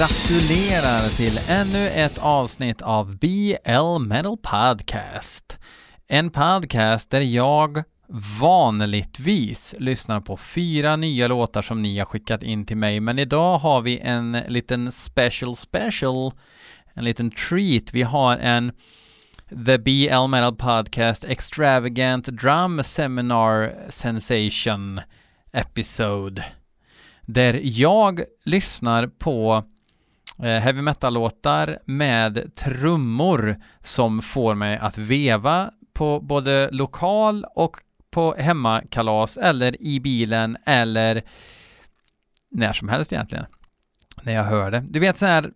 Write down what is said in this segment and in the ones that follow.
gratulerar till ännu ett avsnitt av BL Metal Podcast. En podcast där jag vanligtvis lyssnar på fyra nya låtar som ni har skickat in till mig, men idag har vi en liten special special, en liten treat. Vi har en The BL Metal Podcast Extravagant Drum Seminar Sensation Episode där jag lyssnar på Eh, heavy metal-låtar med trummor som får mig att veva på både lokal och på hemmakalas eller i bilen eller när som helst egentligen. När jag hör det. Du vet så här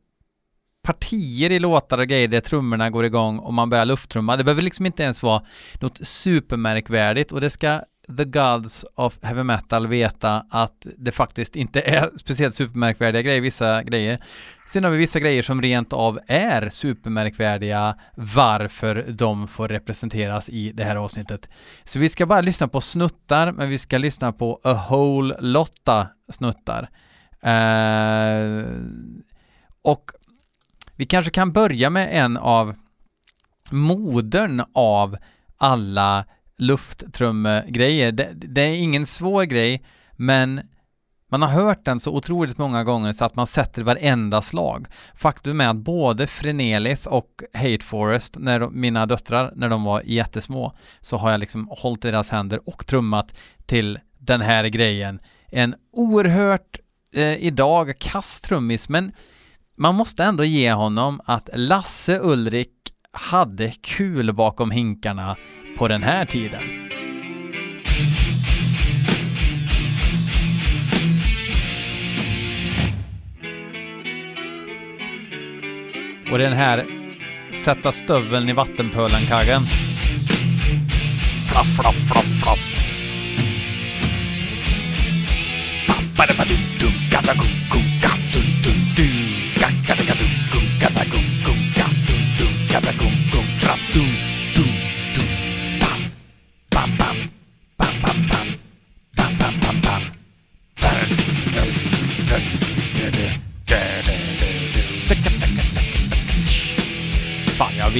partier i låtar och grejer där trummorna går igång och man börjar lufttrumma. Det behöver liksom inte ens vara något supermärkvärdigt och det ska the gods of heavy metal veta att det faktiskt inte är speciellt supermärkvärdiga grejer, vissa grejer. Sen har vi vissa grejer som rent av är supermärkvärdiga, varför de får representeras i det här avsnittet. Så vi ska bara lyssna på snuttar, men vi ska lyssna på a whole lotta snuttar. Uh, och vi kanske kan börja med en av modern av alla lufttrummegrejer. Det, det är ingen svår grej, men man har hört den så otroligt många gånger så att man sätter varenda slag. Faktum är att både Frenelith och Hate Forest, när de, mina döttrar, när de var jättesmå, så har jag liksom hållit deras händer och trummat till den här grejen. En oerhört eh, idag kass trummis, men man måste ändå ge honom att Lasse Ulrik hade kul bakom hinkarna på den här tiden. Och den här sätta stöveln i vattenpölen-kaggen. Flaff, flaff, flaff, flaff. Fan, jag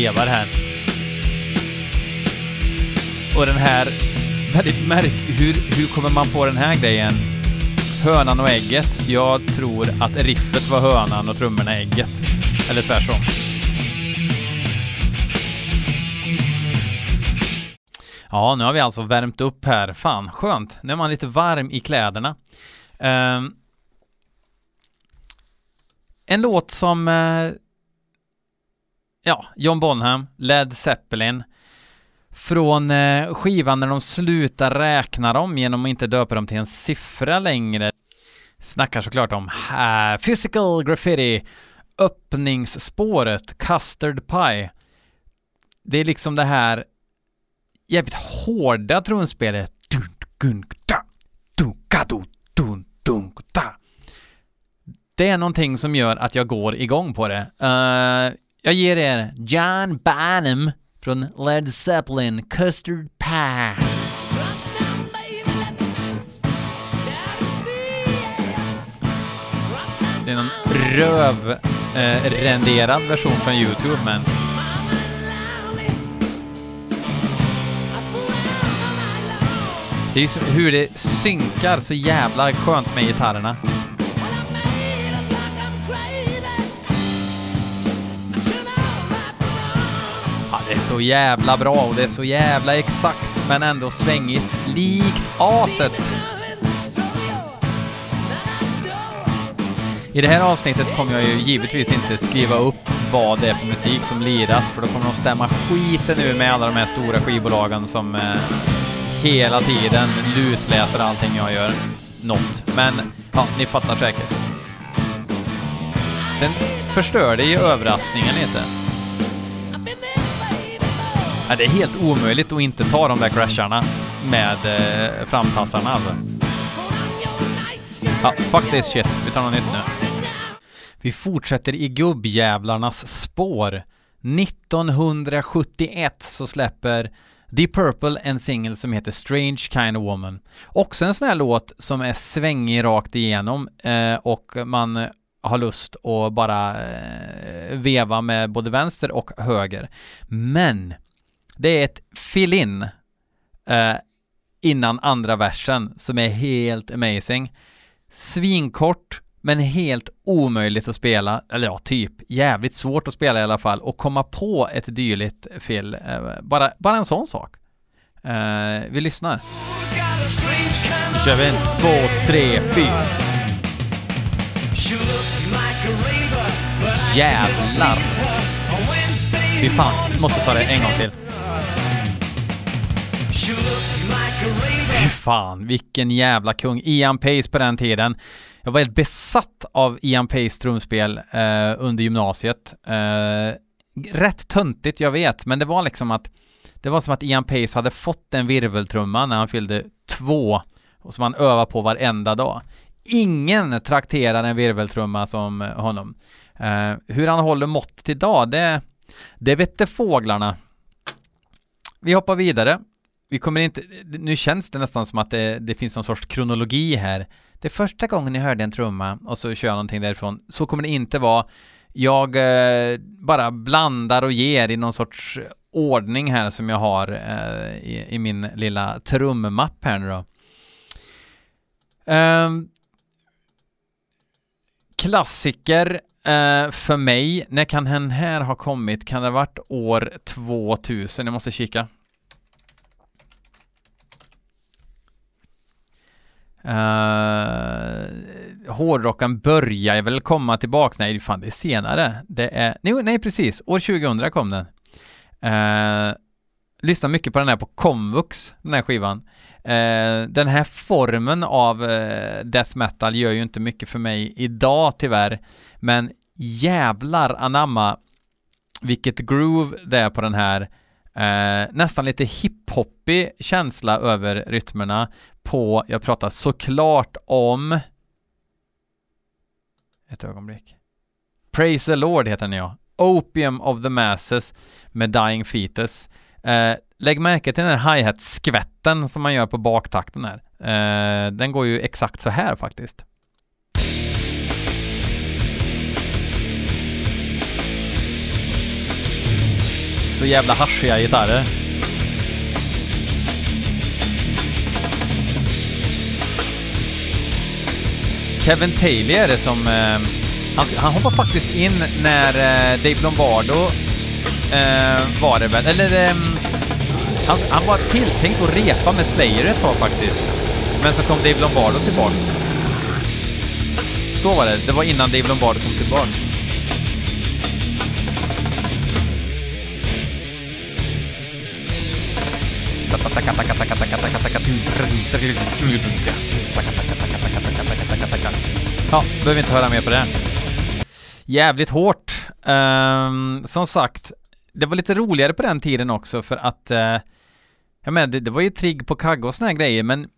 vevar här. Och den här, väldigt märk... Hur, hur kommer man på den här grejen? Hönan och ägget. Jag tror att riffet var hönan och trummorna ägget. Eller tvärtom. Ja, nu har vi alltså värmt upp här. Fan, skönt. Nu är man lite varm i kläderna. Um, en låt som uh, ja, John Bonham, Led Zeppelin från eh, skivan när de slutar räkna dem genom att inte döpa dem till en siffra längre. Snackar såklart om uh, Physical Graffiti, öppningsspåret, Custard Pie. Det är liksom det här jävligt hårda trumspelet. Det är någonting som gör att jag går igång på det. Uh, jag ger er John Bonham från Led Zeppelin, Custard Pie. Det är någon röv-renderad eh, version från YouTube, men Det är hur det synkar så jävla skönt med gitarrerna. Så jävla bra och det är så jävla exakt men ändå svängigt. Likt aset. I det här avsnittet kommer jag ju givetvis inte skriva upp vad det är för musik som liras för då kommer de stämma skiten ur med alla de här stora skivbolagen som eh, hela tiden lusläser allting jag gör. Något. Men, ja, ni fattar säkert. Sen förstör det ju överraskningen lite. Ja, det är helt omöjligt att inte ta de där crasharna med eh, framtassarna alltså. Ja, fuck this shit. Vi tar något nytt nu. Vi fortsätter i gubbjävlarnas spår. 1971 så släpper Deep Purple en singel som heter Strange Kind of Woman. Också en sån här låt som är svängig rakt igenom eh, och man har lust att bara eh, veva med både vänster och höger. Men det är ett fill-in eh, innan andra versen som är helt amazing. Svinkort, men helt omöjligt att spela, eller ja, typ jävligt svårt att spela i alla fall och komma på ett dylikt fill. Eh, bara, bara en sån sak. Eh, vi lyssnar. Nu kör vi en, två, tre, fyra. Jävlar! Fy fan, måste ta det en gång till. Fy fan, vilken jävla kung. Ian Pace på den tiden. Jag var helt besatt av Ian Pace trumspel eh, under gymnasiet. Eh, rätt töntigt, jag vet, men det var liksom att det var som att Ian Pace hade fått en virveltrumma när han fyllde två och som han övade på varenda dag. Ingen trakterar en virveltrumma som honom. Eh, hur han håller mått idag, det, det vette fåglarna. Vi hoppar vidare. Vi kommer inte, nu känns det nästan som att det, det finns någon sorts kronologi här. Det är första gången ni hörde en trumma och så kör jag någonting därifrån. Så kommer det inte vara. Jag eh, bara blandar och ger i någon sorts ordning här som jag har eh, i, i, min lilla trummapp här nu då. Eh, klassiker uh, för mig, när kan den här ha kommit? Kan det ha varit år 2000? Jag måste kika. Uh, hårdrocken börjar väl komma tillbaks, nej fan det är senare. Det är, nej, nej precis, år 2000 kom den. Uh, lyssnar mycket på den här på komvux, den här skivan. Eh, den här formen av eh, death metal gör ju inte mycket för mig idag tyvärr, men jävlar anamma vilket groove det är på den här. Eh, nästan lite hiphoppig känsla över rytmerna på, jag pratar såklart om ett ögonblick. Praise the Lord heter den ja. Opium of the Masses med Dying Fetus. Eh, lägg märke till den här hi-hat-skvätten som man gör på baktakten här. Eh, den går ju exakt så här faktiskt. Så jävla haschiga gitarrer. Kevin Taylor är det som... Eh, han, han hoppar faktiskt in när eh, Dave Lombardo eh, var det väl, eller eh, han, han, var tilltänkt att repa med Slayer ett tag faktiskt. Men så kom Dave Lombardo tillbaks. Så var det, det var innan Dave Lombardo kom tillbaks. Ja, behöver inte höra mer på det. Jävligt hårt. Um, som sagt, det var lite roligare på den tiden också för att uh, jag menar, det, det var ju trigg på kagge och såna här grejer, men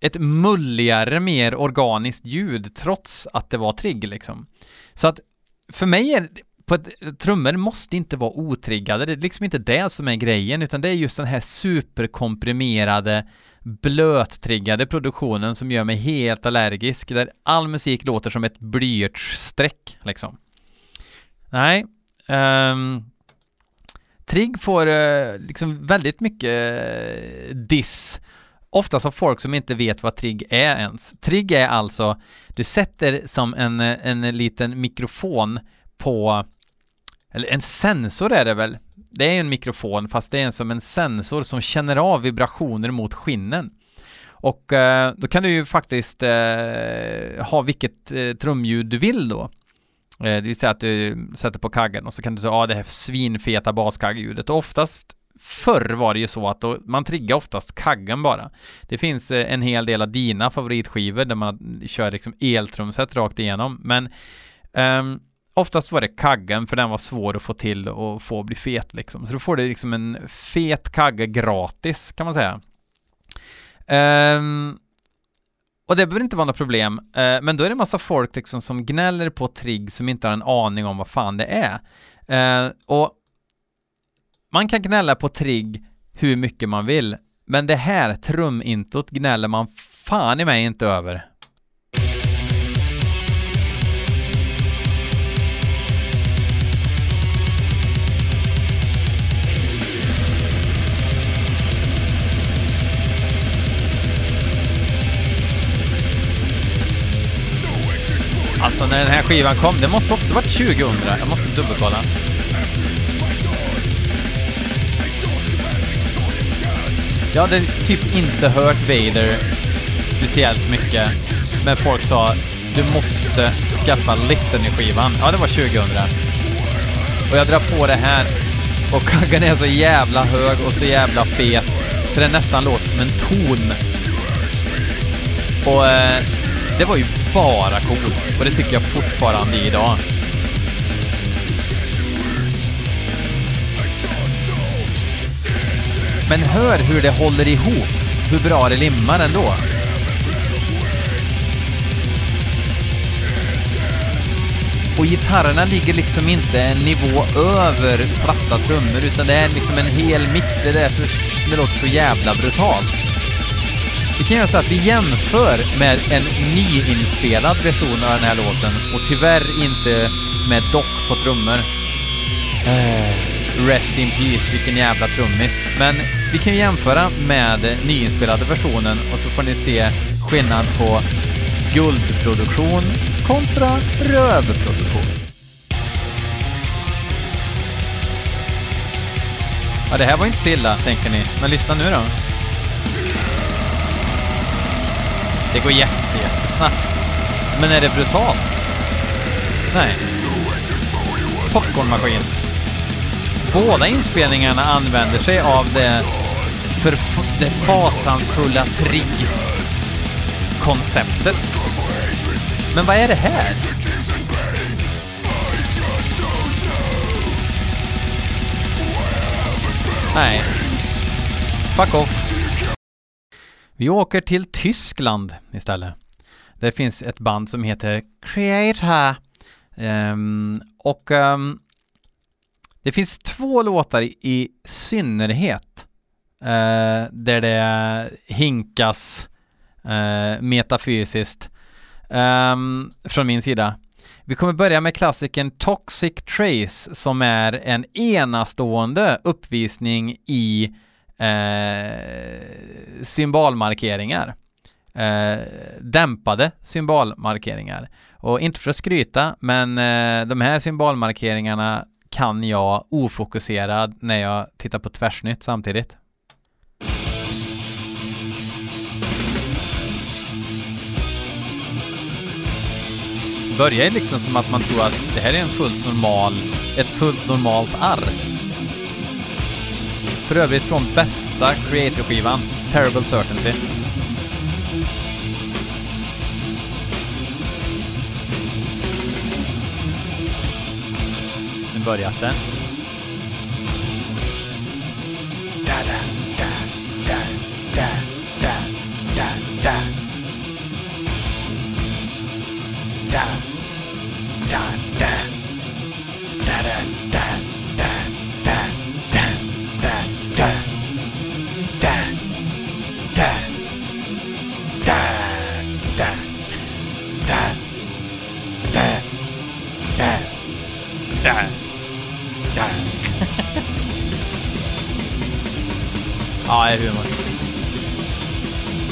ett mulligare, mer organiskt ljud trots att det var trigg liksom. Så att för mig är på ett, trummor måste inte vara otriggade, det är liksom inte det som är grejen, utan det är just den här superkomprimerade blöttriggade produktionen som gör mig helt allergisk, där all musik låter som ett blyertsstreck liksom. Nej, um, Trigg får eh, liksom väldigt mycket eh, diss oftast av folk som inte vet vad trigg är ens. Trigg är alltså, du sätter som en, eh, en liten mikrofon på, eller en sensor är det väl, det är en mikrofon fast det är som en sensor som känner av vibrationer mot skinnen. Och eh, då kan du ju faktiskt eh, ha vilket eh, trumljud du vill då. Eh, det vill säga att du sätter på kaggen och så kan du ta av det här svinfeta baskaggljudet och oftast Förr var det ju så att då, man triggar oftast kaggen bara. Det finns eh, en hel del av dina favoritskivor där man kör liksom eltrumset rakt igenom, men um, Oftast var det kaggen för den var svår att få till och få bli fet liksom. Så då får du liksom en fet kagge gratis kan man säga. Um, och det behöver inte vara något problem, eh, men då är det en massa folk liksom som gnäller på trigg som inte har en aning om vad fan det är. Eh, och man kan gnälla på trigg hur mycket man vill, men det här trumintot gnäller man fan i mig inte över. Alltså när den här skivan kom, det måste också varit 2000. Jag måste dubbelkolla. Jag hade typ inte hört Vader speciellt mycket. Men folk sa du måste skaffa Litany-skivan. Ja, det var 2000. Och jag drar på det här och kaggan är så jävla hög och så jävla fet så det nästan låter som en ton. Och eh, det var ju bara coolt och det tycker jag fortfarande idag. Men hör hur det håller ihop, hur bra det limmar ändå. Och gitarrerna ligger liksom inte en nivå över platta trummor utan det är liksom en hel mix. Det är därför som det låter så jävla brutalt. Vi kan göra så att vi jämför med en nyinspelad version av den här låten och tyvärr inte med dock på trummor. Eh, rest in peace, vilken jävla trummis. Men vi kan jämföra med nyinspelade versionen och så får ni se skillnad på guldproduktion kontra rövproduktion. Ja, det här var inte så illa, tänker ni. Men lyssna nu då. Det går jätte, jättesnabbt. Men är det brutalt? Nej. Popcornmaskin. Båda inspelningarna använder sig av det, för, det fasansfulla trigg-konceptet. Men vad är det här? Nej. Fuck off. Vi åker till Tyskland istället. Det finns ett band som heter Creator. Um, och um, det finns två låtar i, synnerhet uh, där det hinkas uh, metafysiskt um, från min sida. Vi kommer börja med klassikern Toxic Trace som är en enastående uppvisning i Eh, symbolmarkeringar. Eh, dämpade symbolmarkeringar. Och inte för att skryta, men eh, de här symbolmarkeringarna kan jag ofokuserad när jag tittar på Tvärsnytt samtidigt. börjar liksom som att man tror att det här är en fullt normal, ett fullt normalt ark för övrigt från bästa Creator-skivan, Terrible Certainty. Nu börjar det. Da, da, da, da, da, da, da, da. Da. Ja, det är humor.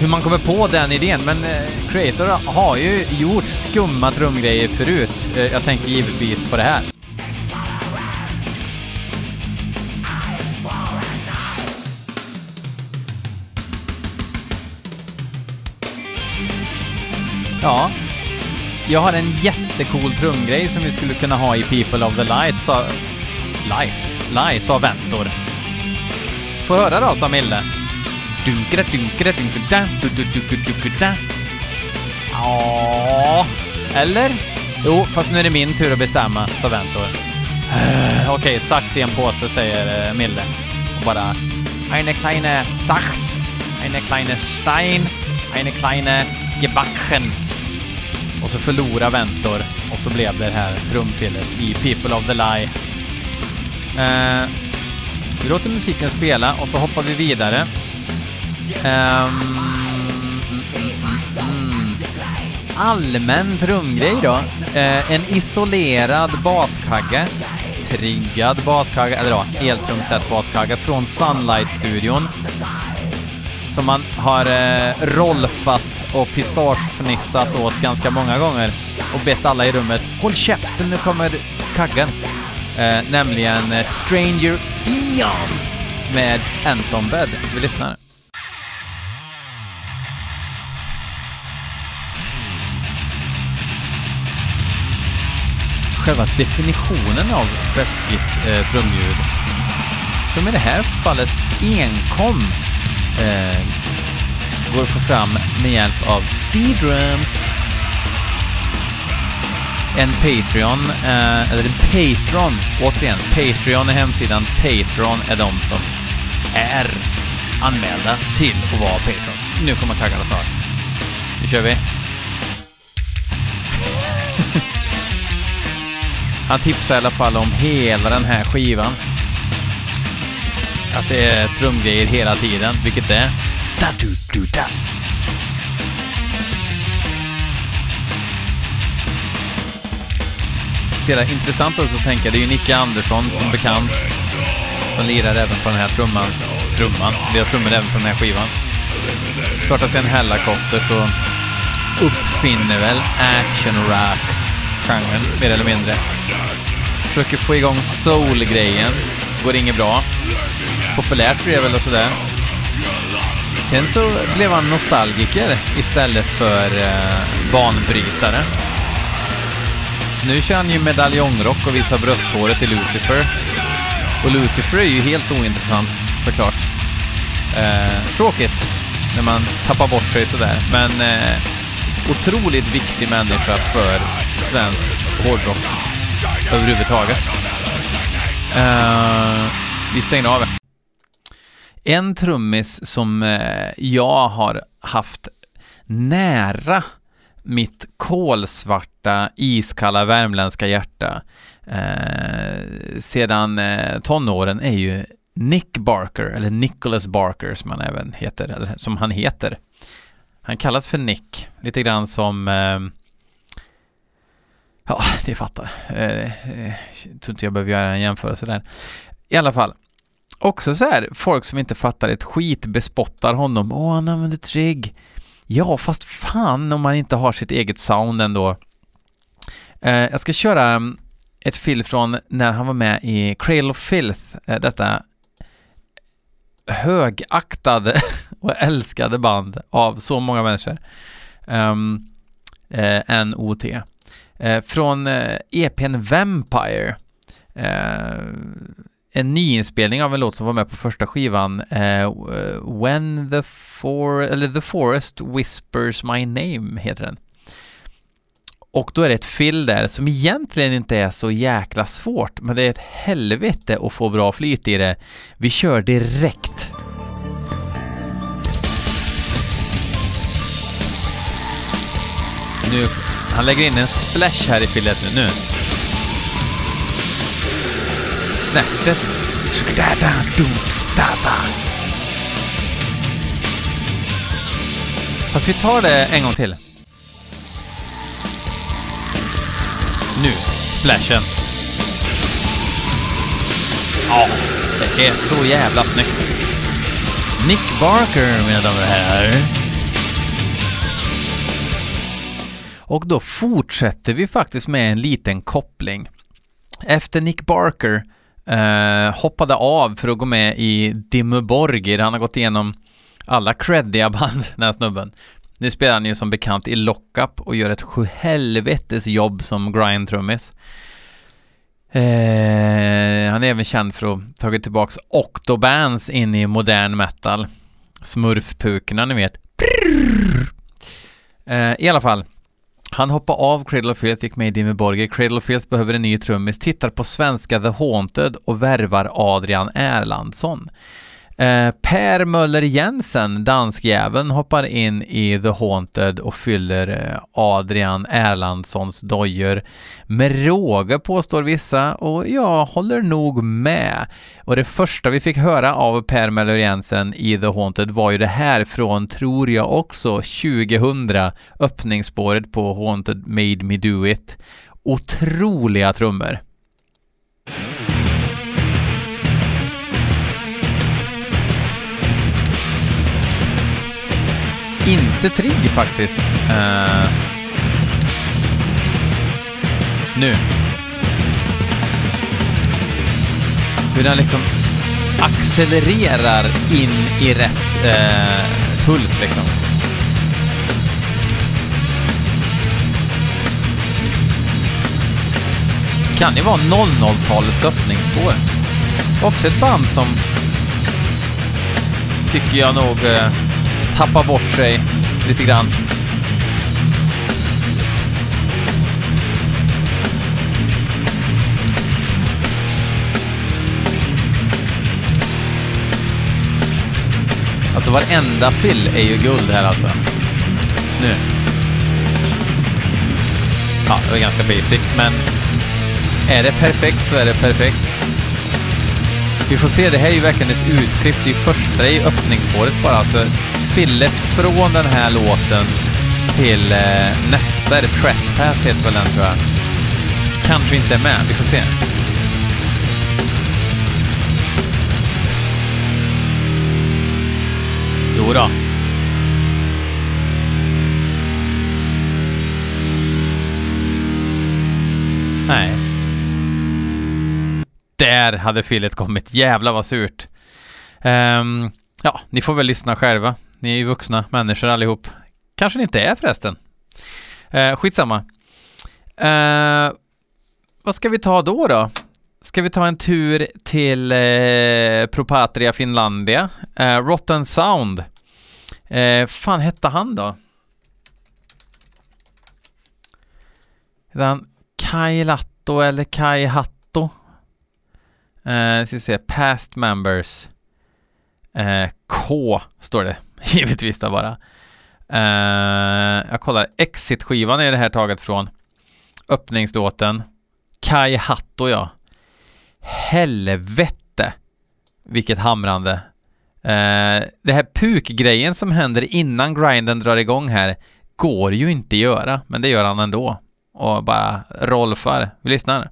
Hur man kommer på den idén, men eh, Creator har ju gjort skumma trumgrejer förut. Eh, jag tänker givetvis på det här. Ja. Jag har en jättecool trumgrej som vi skulle kunna ha i People of the Light, sa... Light? Light, sa Ventor. Få höra då, sa Mille. Dunkra, dunkra, dunkra, dunkra, Ja, eller? Jo, fast nu är det min tur att bestämma, sa Ventor. Eh, okej, okay, sax, sten, påse, säger eh, Mille. Och bara... Eine kleine Sachs, eine kleine Stein, eine kleine Gebacken. Och så förlorade Ventor och så blev det här trumfelet i People of the Lie. Eh, vi låter musiken spela och så hoppar vi vidare. Eh, allmän trumgrej då. Eh, en isolerad baskagge. Triggad baskagge, eller ja, eltrumset baskagge från Sunlight-studion som man har eh, rolfat och pistagefnissat åt ganska många gånger och bett alla i rummet Håll käften, nu kommer kaggen. Eh, nämligen eh, Stranger Eons med Anton Bed. Vi lyssnar. Själva definitionen av fläskigt eh, trumljud, som i det här fallet enkom eh, går att få fram med hjälp av B-drums. En Patreon, eh, eller en Patron, återigen, Patreon är hemsidan, Patreon är de som är anmälda till att vara Patrons. Nu kommer taggarna snart. Nu kör vi. Han tipsar i alla fall om hela den här skivan. Att det är trumgrejer hela tiden, vilket det är. Da, du, du, da. Så jävla intressant också att tänka, det är ju Nicke Andersson som bekant som lirar även på den här trumman. Trumman? Vi har trummor även på den här skivan. Startar sen Hellacopter så uppfinner väl action rock genren mer eller mindre. Försöker få igång soul-grejen. Går inget bra. Populärt blev väl och sådär. Sen så blev han nostalgiker istället för eh, banbrytare. Så nu kör han ju medaljongrock och visar brösthåret i Lucifer. Och Lucifer är ju helt ointressant såklart. Eh, tråkigt när man tappar bort sig sådär, men eh, otroligt viktig människa för svensk hårdrock överhuvudtaget. Uh, vi stängde av. En trummis som eh, jag har haft nära mitt kolsvarta, iskalla värmländska hjärta eh, sedan eh, tonåren är ju Nick Barker, eller Nicholas Barker som han även heter, eller som han heter. Han kallas för Nick, lite grann som eh, Ja, det fattar. Eh, jag tror inte jag behöver göra en jämförelse där. I alla fall. Också så här, folk som inte fattar ett skit bespottar honom. Åh, han använder trigg. Ja, fast fan om man inte har sitt eget sound ändå. Eh, jag ska köra mm, ett film från när han var med i Cradle of Filth, eh, detta högaktade och älskade band av så många människor. Um, eh, NOT. Eh, från eh, EPn Vampire. Eh, en nyinspelning av en låt som var med på första skivan, eh, When the, for eller the Forest Whispers My Name, heter den. Och då är det ett fill där som egentligen inte är så jäkla svårt, men det är ett helvete att få bra flyt i det. Vi kör direkt. Nu han lägger in en splash här i fillet nu. Snärtet. Fast vi tar det en gång till. Nu, splashen. Ja, det är så jävla snyggt. Nick Barker, mina damer och herrar. Och då fortsätter vi faktiskt med en liten koppling. Efter Nick Barker eh, hoppade av för att gå med i Dimmu Borgir, han har gått igenom alla creddiga band, den här snubben. Nu spelar han ju som bekant i Lockup och gör ett sjuhelvetes jobb som grindtrummis Eh, han är även känd för att ha tagit tillbaks Octobands in i modern metal. Smurfpukorna, ni vet. Eh, I alla fall. Han hoppade av Cradle of Filth, gick med i Dimmy Borger. Cradle of Filth behöver en ny trummis, tittar på svenska The Haunted och värvar Adrian Erlandsson. Eh, per Möller Jensen, danskjäveln, hoppar in i The Haunted och fyller eh, Adrian Erlandssons dojor med råge påstår vissa och jag håller nog med. Och det första vi fick höra av Per Möller Jensen i The Haunted var ju det här från, tror jag också, 2000, öppningsspåret på Haunted Made Me Do It. Otroliga trummor. Inte trigg faktiskt. Uh, nu. Hur den liksom accelererar in i rätt uh, puls liksom. Kan ju vara 00-talets öppningsspår. Också ett band som tycker jag nog uh tappar bort sig lite grann. Alltså varenda fill är ju guld här alltså. Nu. Ja, det var ganska basic, men är det perfekt så är det perfekt. Vi får se, det här är ju verkligen ett utklipp. Det är första i öppningsspåret bara. så fillet från den här låten till eh, nästa, är det Trespass heter väl den tror jag. Kanske inte är med, vi får se. Jo då. Nej. Där hade fillet kommit. Jävlar vad surt. Um, ja, ni får väl lyssna själva. Ni är ju vuxna människor allihop. Kanske ni inte är förresten. Eh, skitsamma. Eh, vad ska vi ta då då? Ska vi ta en tur till eh, Propatria Finlandia? Eh, Rotten Sound. Eh, fan hette han då? Hette han Kai Latto eller Kai Hatto? Eh, ska vi se, past members. Eh, K står det givetvis då bara. Uh, jag kollar, Exit-skivan är det här taget från. Öppningslåten. Kai Hatto ja. Helvete! Vilket hamrande. Uh, det här puk-grejen som händer innan grinden drar igång här går ju inte att göra, men det gör han ändå. Och bara rolfar. Vi lyssnar.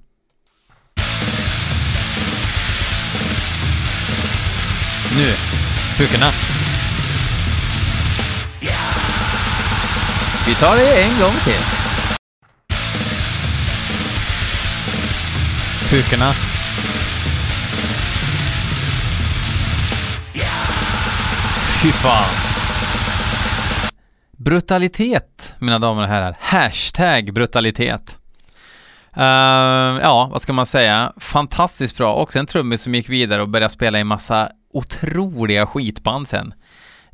Nu, pukorna. Vi tar det en gång till. Pukorna. Fy fan. Brutalitet, mina damer och herrar. Hashtag brutalitet. Uh, ja, vad ska man säga? Fantastiskt bra. Också en trummis som gick vidare och började spela i massa otroliga skitband sen.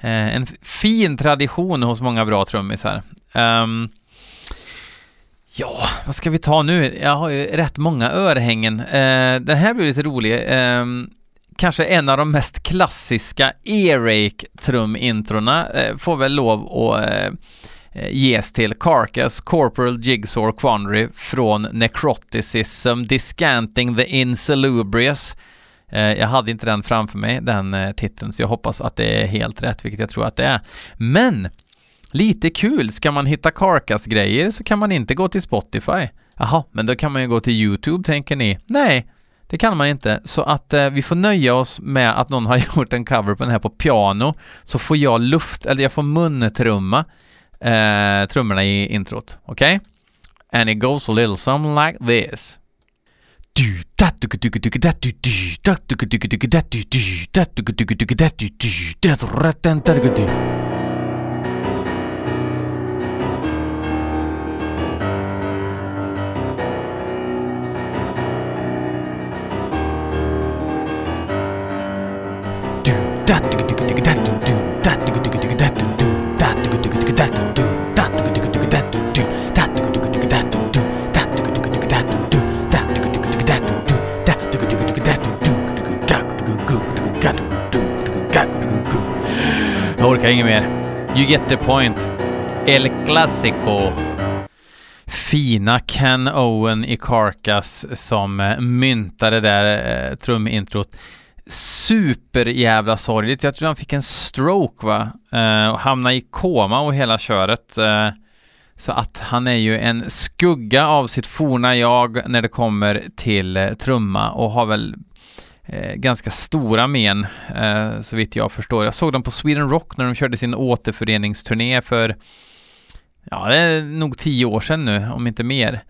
Uh, en fin tradition hos många bra trummisar. Um, ja, vad ska vi ta nu? Jag har ju rätt många örhängen. Uh, den här blir lite rolig. Um, kanske en av de mest klassiska earache trumintrona trumintrona eh, får väl lov att uh, ges till Carcass Corporal Jigsaw Quandary från Necroticism Discanting the Insalubrious. Jag hade inte den framför mig, den titeln, så jag hoppas att det är helt rätt, vilket jag tror att det är. Men lite kul, ska man hitta Carcass-grejer så kan man inte gå till Spotify. Jaha, men då kan man ju gå till YouTube, tänker ni? Nej, det kan man inte. Så att eh, vi får nöja oss med att någon har gjort en cover på den här på piano, så får jag luft, eller jag får muntrumma eh, trummorna i introt. Okej? Okay? And it goes a little something like this. Jag orkar inget mer. You get the point. El Clasico. Fina Ken Owen i Carcass som myntade det där eh, trumintrot. Superjävla sorgligt. Jag tror han fick en stroke va? Eh, och hamnade i koma och hela köret. Eh, så att han är ju en skugga av sitt forna jag när det kommer till eh, trumma och har väl eh, ganska stora men, eh, så vitt jag förstår. Jag såg dem på Sweden Rock när de körde sin återföreningsturné för, ja, det är nog tio år sedan nu, om inte mer.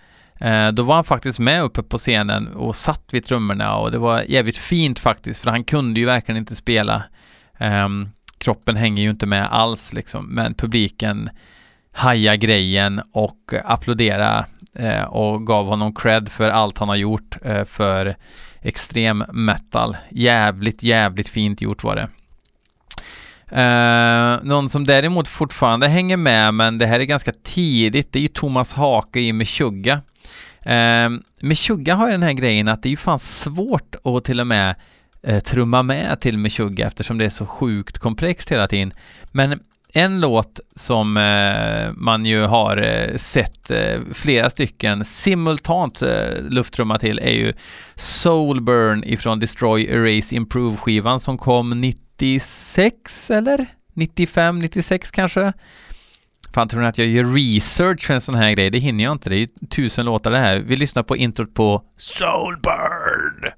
Eh, då var han faktiskt med uppe på scenen och satt vid trummorna och det var jävligt fint faktiskt, för han kunde ju verkligen inte spela. Um, kroppen hänger ju inte med alls liksom, men publiken haja grejen och applådera eh, och gav honom cred för allt han har gjort eh, för extrem metal. Jävligt, jävligt fint gjort var det. Uh, någon som däremot fortfarande hänger med, men det här är ganska tidigt, det är ju Thomas Hake i Meshuggah. Ehm, uh, Meshuggah har ju den här grejen att det är ju fan svårt att till och med eh, trumma med till Meshuggah eftersom det är så sjukt komplext hela tiden. Men en låt som eh, man ju har eh, sett eh, flera stycken simultant eh, lufttrumma till är ju Soulburn ifrån Destroy Erase Improve-skivan som kom 96 eller? 95, 96 kanske? Fan, tror ni att jag gör research för en sån här grej? Det hinner jag inte. Det är ju tusen låtar det här. Vi lyssnar på introt på Soulburn!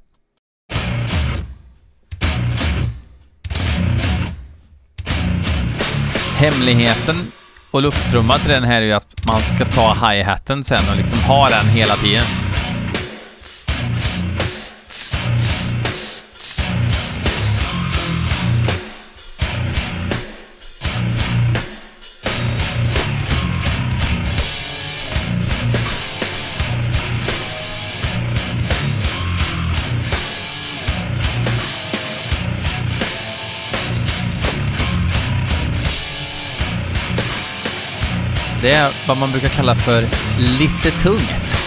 Hemligheten och lufttrumman till den här är ju att man ska ta hi-hatten sen och liksom ha den hela tiden. Det är vad man brukar kalla för lite tungt.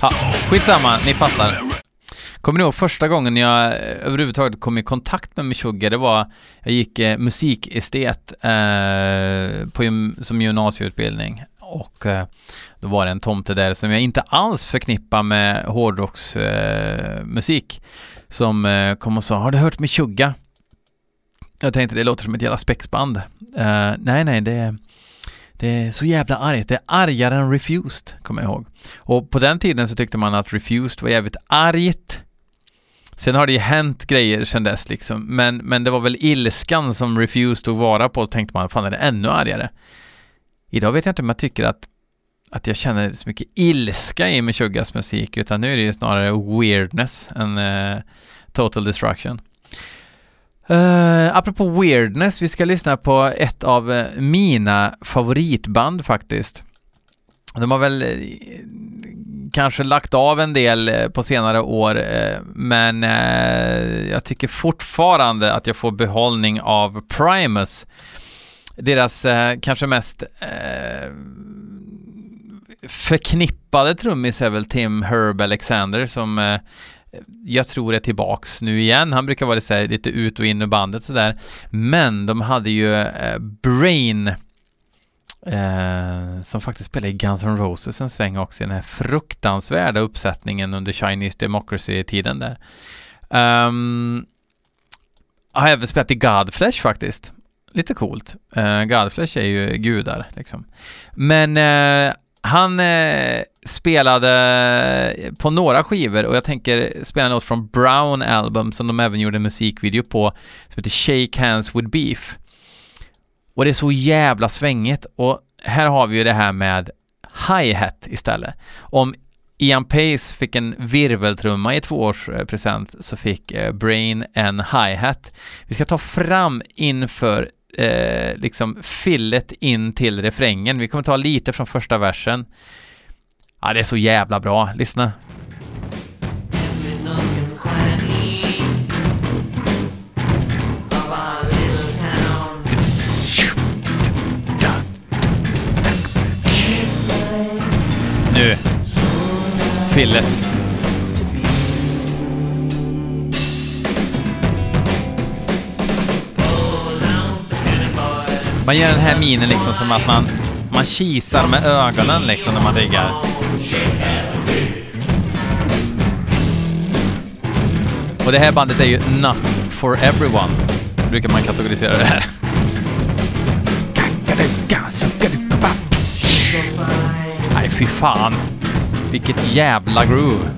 Ja, skitsamma, ni fattar. Kommer ni ihåg första gången jag eh, överhuvudtaget kom i kontakt med Meshuggah? Det var, jag gick eh, musikestet eh, på, som gymnasieutbildning och eh, då var det en tomte där som jag inte alls förknippar med hårdrocksmusik eh, som eh, kom och sa ”Har du hört med tjugga?” Jag tänkte det låter som ett jävla spexband. Uh, nej, nej, det, det är så jävla argt. Det är argare än Refused, kommer jag ihåg. Och på den tiden så tyckte man att Refused var jävligt argt. Sen har det ju hänt grejer sen dess liksom, men, men det var väl ilskan som Refused tog vara på, tänkte man, fan är det ännu argare? Idag vet jag inte om jag tycker att, att jag känner så mycket ilska i Meshuggahs musik, utan nu är det ju snarare weirdness än uh, total destruction. Uh, apropå weirdness, vi ska lyssna på ett av uh, mina favoritband faktiskt. De har väl uh, kanske lagt av en del på senare år, men jag tycker fortfarande att jag får behållning av Primus deras eh, kanske mest eh, förknippade trummis är väl Tim Herb Alexander som eh, jag tror är tillbaks nu igen. Han brukar vara lite, lite ut och in ur bandet sådär. Men de hade ju eh, Brain eh, som faktiskt spelade i Guns N' Roses en sväng också i den här fruktansvärda uppsättningen under Chinese Democracy-tiden där. Um, har även spelat i Godflesh faktiskt lite coolt. Eh, uh, Godflesh är ju gudar liksom. Men uh, han uh, spelade på några skivor och jag tänker spela något från Brown Album som de även gjorde en musikvideo på som heter Shake Hands With Beef. Och det är så jävla svängigt och här har vi ju det här med hi-hat istället. Om Ian Pace fick en virveltrumma i tvåårspresent så fick Brain en hi-hat. Vi ska ta fram inför eh, liksom fillet in till refrängen. Vi kommer ta lite från första versen. Ja, det är så jävla bra. Lyssna. Nu. Fillet. Man gör den här minen liksom som att man, man kisar med ögonen liksom när man riggar. Och det här bandet är ju Not for Everyone. brukar man kategorisera det här. Nej, fy fan. Vilket jävla groove.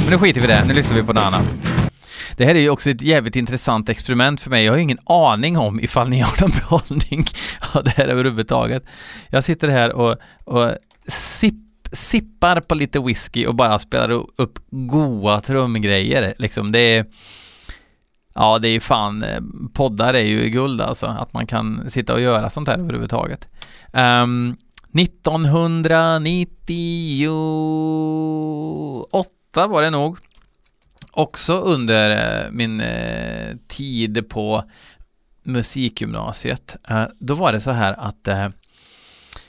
Men nu skiter vi i det, nu lyssnar vi på något annat. Det här är ju också ett jävligt intressant experiment för mig. Jag har ingen aning om ifall ni har någon behållning av det här överhuvudtaget. Jag sitter här och, och sipp, sippar på lite whisky och bara spelar upp goa trumgrejer. Liksom det är Ja, det är ju fan, eh, poddar är ju guld alltså, att man kan sitta och göra sånt här överhuvudtaget. Ehm, um, 1998 var det nog. Också under eh, min eh, tid på musikgymnasiet. Eh, då var det så här att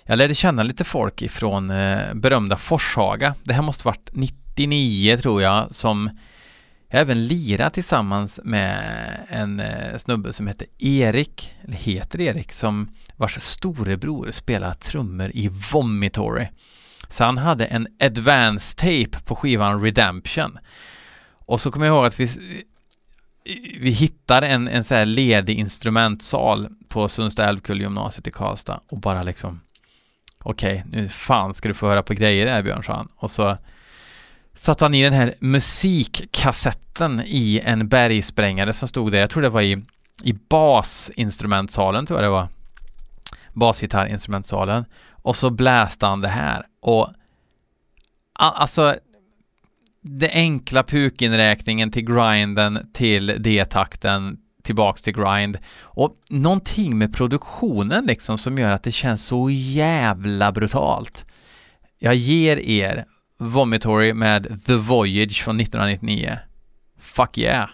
jag lärde känna lite folk ifrån berömda Forshaga. Det här måste varit 99 tror jag, som jag även lira tillsammans med en snubbe som heter Erik, eller heter Erik, som vars storebror spelar trummor i Vomitory. Så han hade en advance tape på skivan Redemption. Och så kommer jag ihåg att vi, vi hittade en, en så här ledig instrumentsal på Sundsta Älvkull-gymnasiet i Karlstad och bara liksom Okej, okay, nu fan ska du få höra på grejer där Björn, sa han. Och så satte han i den här musikkassetten i en bergsprängare som stod där. Jag tror det var i, i basinstrumentsalen, tror jag det var. Basgitarrinstrumentsalen. Och så bläste han det här. Och alltså det enkla pukinräkningen till grinden till D-takten tillbaks till grind och någonting med produktionen liksom som gör att det känns så jävla brutalt. Jag ger er Vomitory med The Voyage från 1999. Fuck yeah!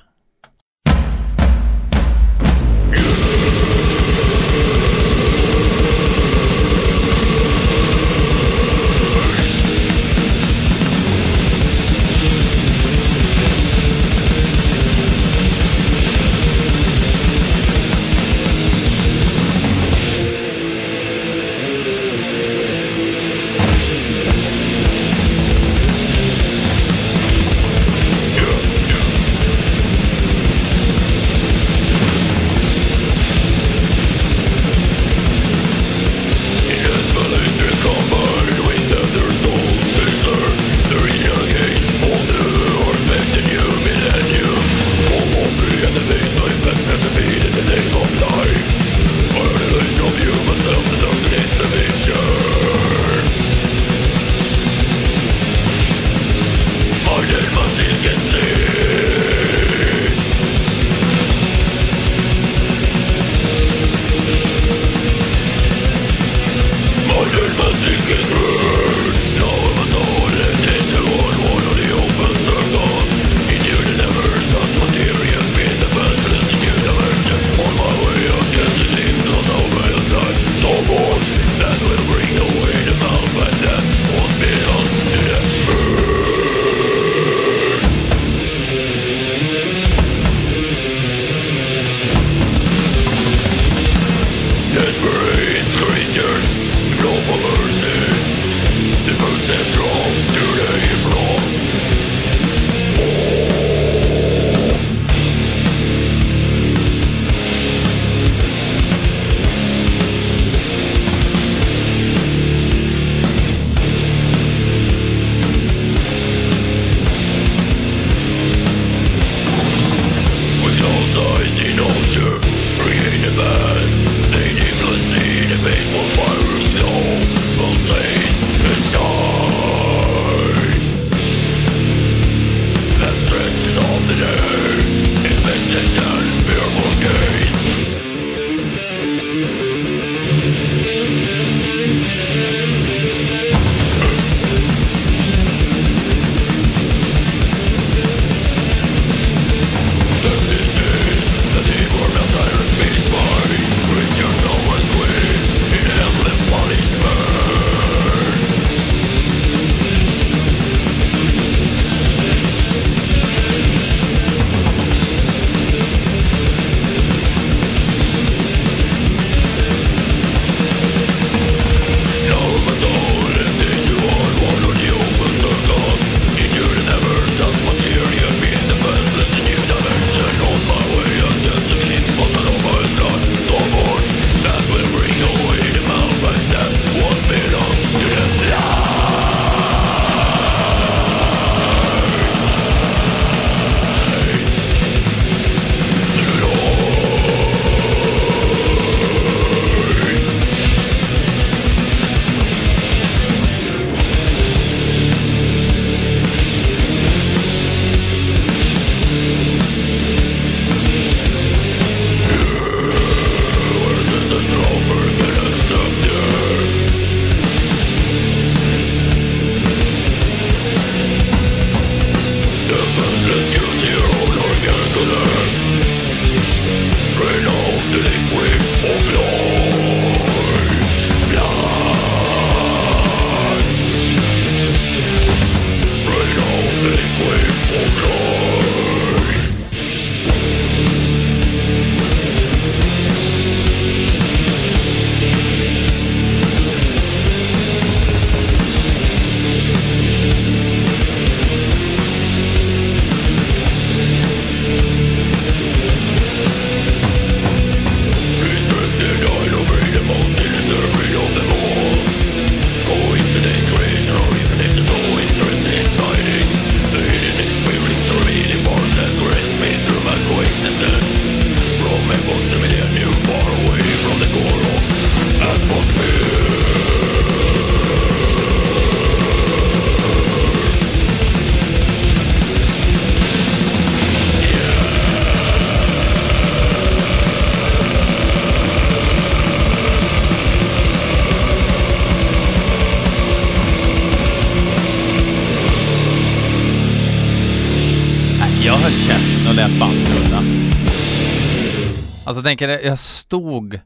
Tänker jag stod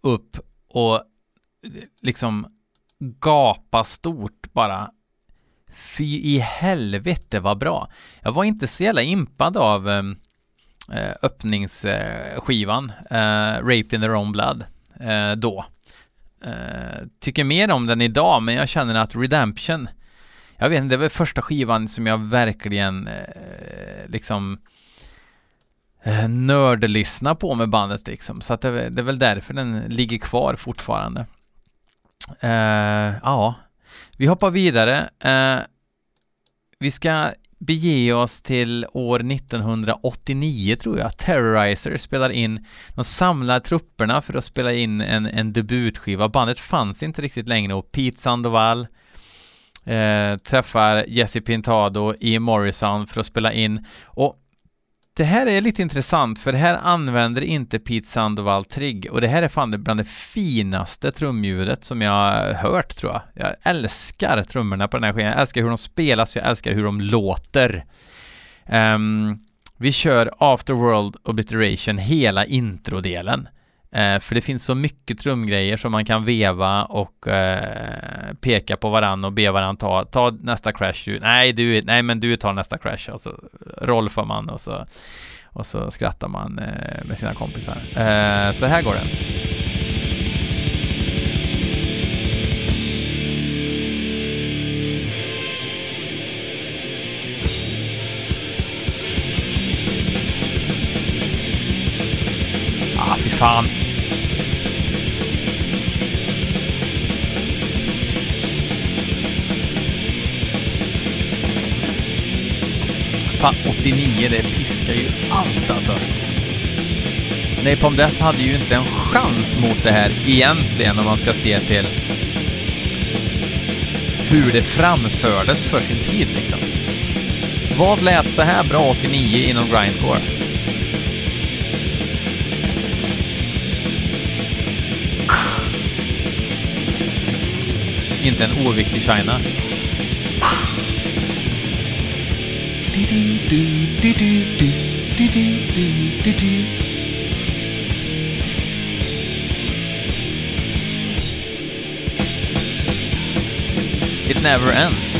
upp och liksom gapa stort bara. Fy i helvete vad bra. Jag var inte så jävla impad av ehm, eh, öppningsskivan, eh, Raped in the Wrong Blood, eh, då. Eh, tycker mer om den idag, men jag känner att Redemption, jag vet inte, det var första skivan som jag verkligen eh, liksom eh, Eh, nördlyssna på med bandet liksom. Så att det, det, är väl därför den ligger kvar fortfarande. Uh, ja, vi hoppar vidare. Uh, vi ska bege oss till år 1989 tror jag. Terrorizer spelar in, de samlar trupperna för att spela in en, en debutskiva. Bandet fanns inte riktigt längre och Pete Sandoval eh, träffar Jesse Pintado i Morrison för att spela in och det här är lite intressant för det här använder inte Pete Sandoval trigg och det här är fan bland det finaste trumljudet som jag har hört tror jag. Jag älskar trummorna på den här skivan. Jag älskar hur de spelas, jag älskar hur de låter. Um, vi kör Afterworld Obliteration, hela introdelen. Eh, för det finns så mycket trumgrejer som man kan veva och eh, peka på varann och be varann ta, ta nästa crash. Du, nej, du, nej, men du tar nästa crash. Alltså, och så rolfar man och så, och så skrattar man eh, med sina kompisar. Eh, så här går den. Ah, fy fan. Fan, 89, det piskar ju allt alltså. Napalm Death hade ju inte en chans mot det här egentligen om man ska se till hur det framfördes för sin tid liksom. Vad lät så här bra 89 inom grindcore? Inte en oviktig China. It never ends.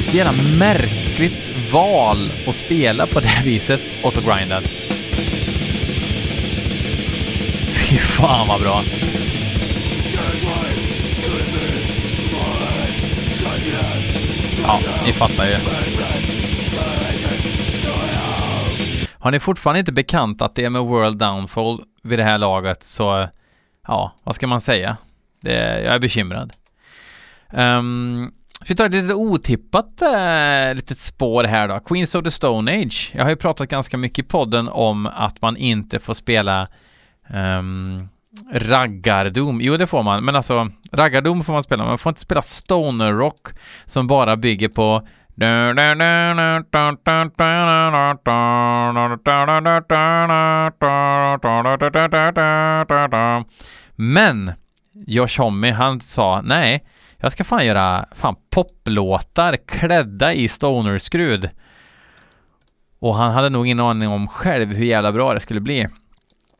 Så jävla märkligt val att spela på det viset och så grindad. Fy fan vad bra. Ja, ni fattar ju. Har ni fortfarande inte bekant att det är med World Downfall vid det här laget så, ja, vad ska man säga? Det, jag är bekymrad. Um, vi tar ett lite otippat äh, litet spår här då. Queens of the Stone Age. Jag har ju pratat ganska mycket i podden om att man inte får spela um, raggardom. Jo, det får man, men alltså raggardom får man spela. Man får inte spela stoner rock som bara bygger på men Josh Homme, han sa nej, jag ska fan göra fan poplåtar klädda i stoner-skrud. Och han hade nog ingen aning om själv hur jävla bra det skulle bli.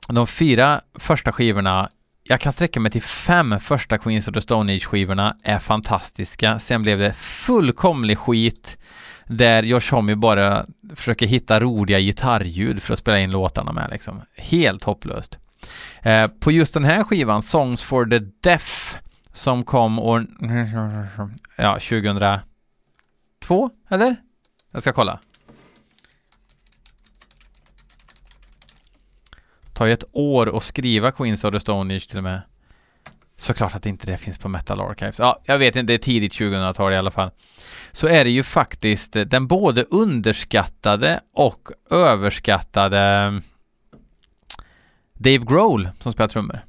De fyra första skivorna, jag kan sträcka mig till fem första Queens of the Stone Age-skivorna, är fantastiska. Sen blev det fullkomlig skit där Josh Homme bara försöker hitta roliga gitarrljud för att spela in låtarna med liksom. Helt hopplöst. Eh, på just den här skivan, Songs for the Deaf, som kom år... Ja, 2002, eller? Jag ska kolla. tar ju ett år att skriva Queens of the Stone Age till och med. Såklart att inte det finns på Metal Archives. Ja, jag vet inte, det är tidigt 2000-tal i alla fall. Så är det ju faktiskt eh, den både underskattade och överskattade mm, Dave Grohl som spelar trummor.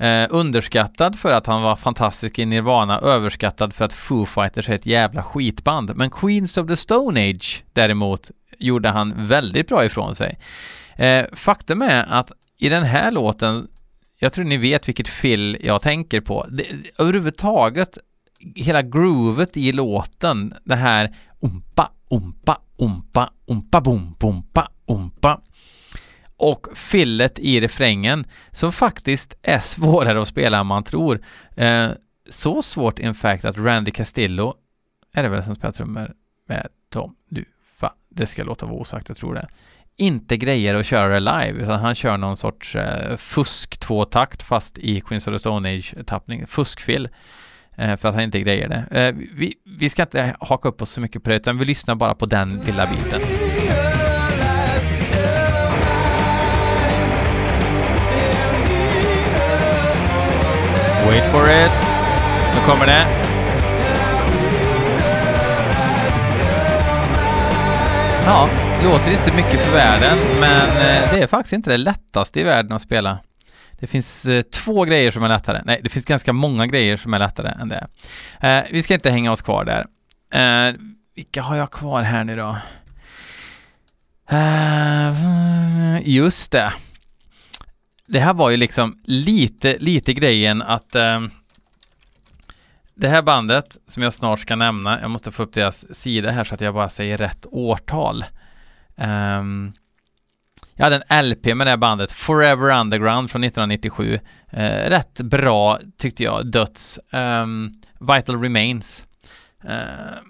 Eh, underskattad för att han var fantastisk i Nirvana, överskattad för att Foo Fighters är ett jävla skitband. Men Queens of the Stone Age däremot gjorde han väldigt bra ifrån sig. Eh, faktum är att i den här låten, jag tror ni vet vilket fill jag tänker på. Det, överhuvudtaget, hela groovet i låten, det här ompa, ompa, ompa, ompa bom, bompa, ompa, och fillet i refrängen som faktiskt är svårare att spela än man tror. Eh, så svårt in fact att Randy Castillo är det väl som spelar trummor med Tom Lufa. Det ska låta vara osagt, jag tror det. Inte grejer att köra det live, utan han kör någon sorts eh, fusk tvåtakt fast i Queens of the Stone Age-tappning. Fuskfill. Eh, för att han inte grejer det. Eh, vi, vi ska inte haka upp oss så mycket på det, utan vi lyssnar bara på den lilla biten. Wait for it. Nu kommer det. Ja, låter inte mycket för världen, men eh, det är faktiskt inte det lättaste i världen att spela. Det finns eh, två grejer som är lättare. Nej, det finns ganska många grejer som är lättare än det. Eh, vi ska inte hänga oss kvar där. Eh, vilka har jag kvar här nu då? Eh, just det det här var ju liksom lite, lite grejen att eh, det här bandet som jag snart ska nämna, jag måste få upp deras sida här så att jag bara säger rätt årtal. Um, jag hade en LP med det här bandet, Forever Underground från 1997. Uh, eh, rätt bra tyckte jag, döds. Um, Vital Remains. Uh,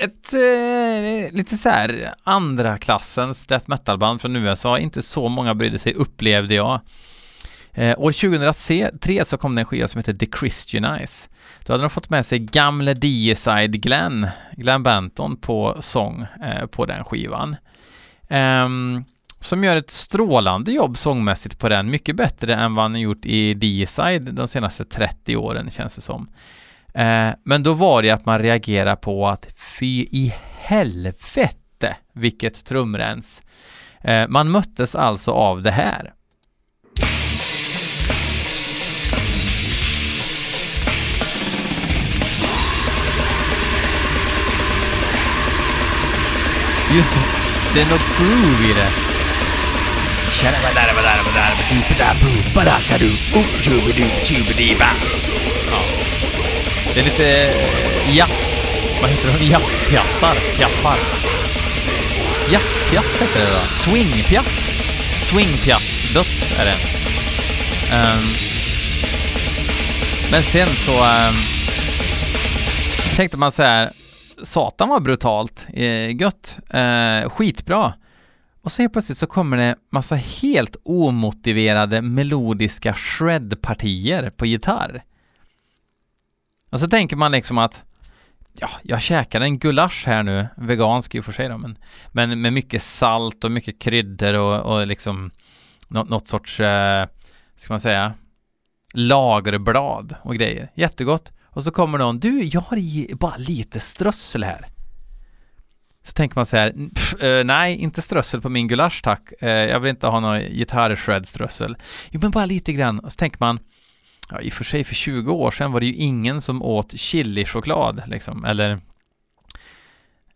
ett eh, lite så här andra klassens death metal-band från USA. Inte så många brydde sig, upplevde jag. Eh, år 2003 så kom det en skiva som heter The Christianize. Då hade de fått med sig gamle Deicide Glenn, Glenn Benton på sång eh, på den skivan. Eh, som gör ett strålande jobb sångmässigt på den, mycket bättre än vad han gjort i Deicide de senaste 30 åren känns det som. Eh, men då var det att man reagerar på att fy i helvete vilket trumrens. Eh, man möttes alltså av det här. Just det, det är något groove i det. Ja. Det är lite eh, jazz... Vad heter det? Jazzpjattar? Pjaffar? Jazzpjatt heter det då? Swingpjatt? Swingpjatt-döds är det. Um, men sen så um, tänkte man så här, satan var brutalt, eh, gött, eh, skitbra. Och så helt plötsligt så kommer det massa helt omotiverade melodiska shred-partier på gitarr. Och så tänker man liksom att ja, jag käkade en gulasch här nu, vegansk i och för sig då, men, men med mycket salt och mycket kryddor och, och liksom något, något sorts, eh, ska man säga, lagerblad och grejer. Jättegott. Och så kommer någon, du, jag har bara lite strössel här. Så tänker man så här, pff, eh, nej, inte strössel på min gulasch tack. Eh, jag vill inte ha någon gitarrshred-strössel. Jo, men bara lite grann. Och så tänker man, ja, i och för sig för 20 år sedan var det ju ingen som åt chilichoklad liksom, eller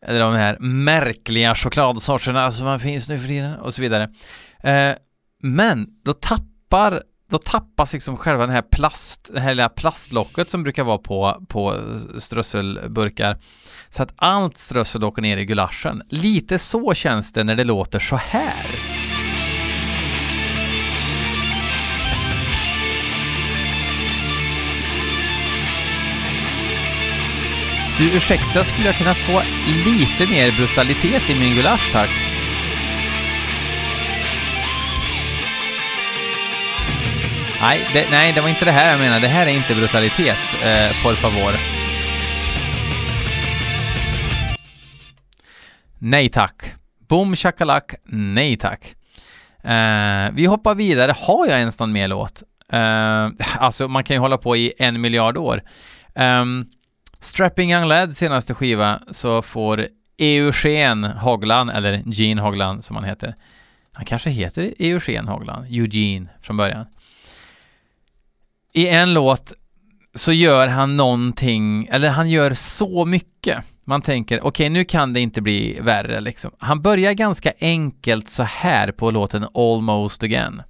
eller de här märkliga chokladsorterna som finns nu för tiden och så vidare. Eh, men då tappar då tappas liksom själva den här plast, det här lilla plastlocket som brukar vara på, på strösselburkar. Så att allt strössel åker ner i gulaschen. Lite så känns det när det låter så här. Du, ursäkta, skulle jag kunna få lite mer brutalitet i min gulasch, tack? Nej det, nej, det var inte det här jag menade. Det här är inte brutalitet, eh, por favor. Nej tack. Boom shakalak, nej tack. Eh, vi hoppar vidare. Har jag ens någon mer låt? Eh, alltså, man kan ju hålla på i en miljard år. Um, Strapping Young Lad senaste skiva så får Eugen Hoglan, eller Gene Hoglan som han heter. Han kanske heter Eugen Hoglan, Eugene från början. i en låt så gör han någonting, eller han gör så mycket. Man tänker, okej okay, nu kan det inte bli värre liksom. Han börjar ganska enkelt så här på låten Almost Again.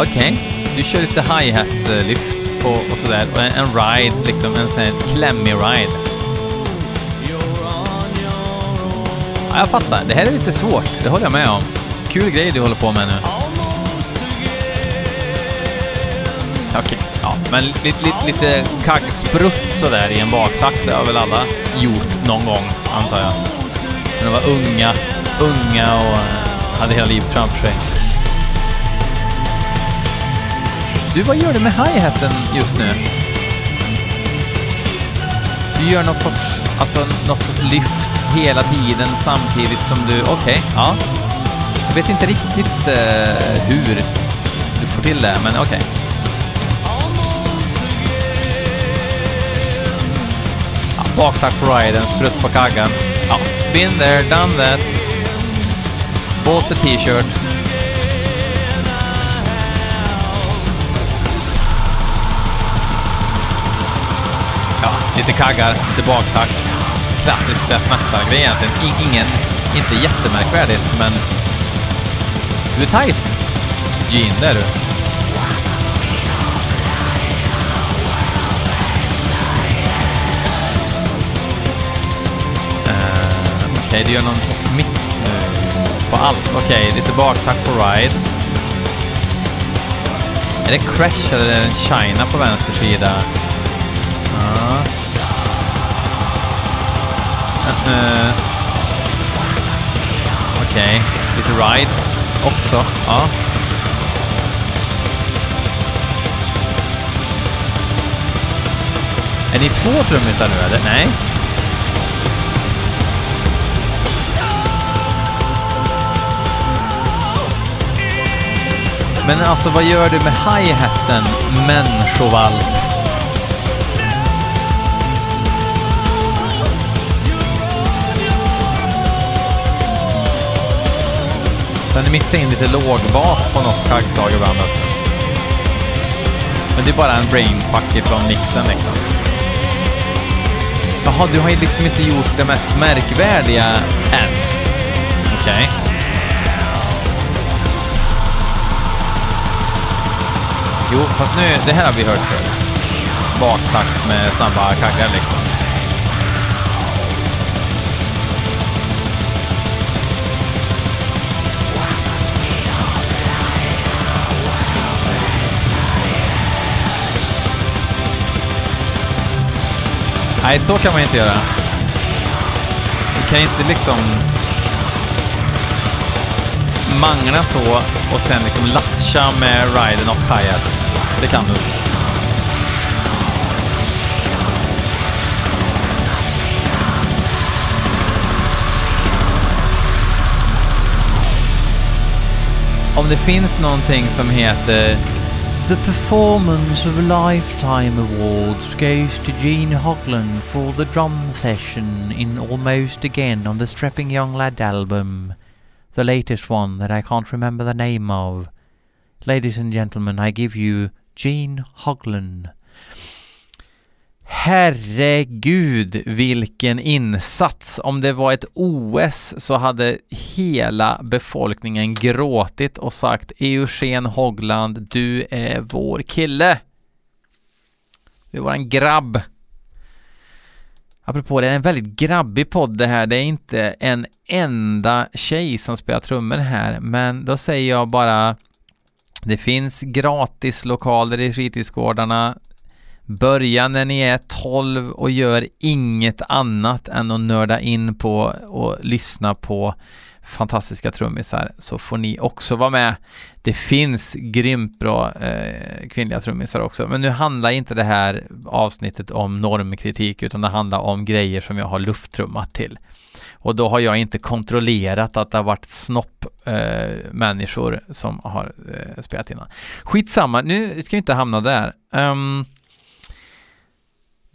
Okej, okay. du kör lite hi-hat-lyft och, och sådär och en, en ride, liksom en sån här klämmig ride. Ja, jag fattar, det här är lite svårt, det håller jag med om. Kul grej du håller på med nu. Okej, okay. ja, men lite, lite, lite kaggsprutt sådär i en baktakt, det har väl alla gjort någon gång, antar jag. När de var unga, unga och hade hela livet framför sig. Du, vad gör du med hi-haten just nu? Du gör något sorts, alltså något sorts lyft hela tiden samtidigt som du, okej, okay, ja. Jag vet inte riktigt uh, hur du får till det, men okej. Okay. Ja, på riden, sprutt på kaggan. Ja, been there, done that. Bought the t-shirt. Lite kaggar, lite baktakt. Klassisk death metal-grej egentligen. Ingen, inte jättemärkvärdigt, men du är tight. Gene, det är du. Uh, Okej, okay, du gör någon sorts mix nu på allt. Okej, okay, lite baktakt på ride. Är det Crash eller är det China på vänster sida? Uh. Uh, Okej, okay. lite ride också. Ja. Är ni två trummisar nu eller? Nej. Men alltså vad gör du med hi-haten, människovalp? Sen mixar in lite lågbas på något kaggslag ibland. Men det är bara en brainfuck ifrån mixen liksom. Jaha, du har ju liksom inte gjort det mest märkvärdiga än. Okej. Okay. Jo, fast nu, det här har vi hört förr. Baktakt med snabba kaggar liksom. Nej, så kan man inte göra. Du kan inte liksom mangla så och sen liksom latcha med riden och hi Det kan du. Om det finns någonting som heter The performance of a Lifetime Awards goes to Gene Hoglan for the drum session in Almost Again on the Strapping Young Lad album, the latest one that I can't remember the name of. Ladies and gentlemen, I give you Gene Hoglan. Herregud vilken insats! Om det var ett OS så hade hela befolkningen gråtit och sagt Eugen Hogland, du är vår kille! Du är våran grabb! Apropå det, är en väldigt grabbig podd det här. Det är inte en enda tjej som spelar trummor här, men då säger jag bara det finns gratis lokaler i fritidsgårdarna Börja när ni är 12 och gör inget annat än att nörda in på och lyssna på fantastiska trummisar så får ni också vara med. Det finns grymt bra eh, kvinnliga trummisar också, men nu handlar inte det här avsnittet om normkritik utan det handlar om grejer som jag har lufttrummat till. Och då har jag inte kontrollerat att det har varit snopp eh, som har eh, spelat innan. Skitsamma, nu ska vi inte hamna där. Um,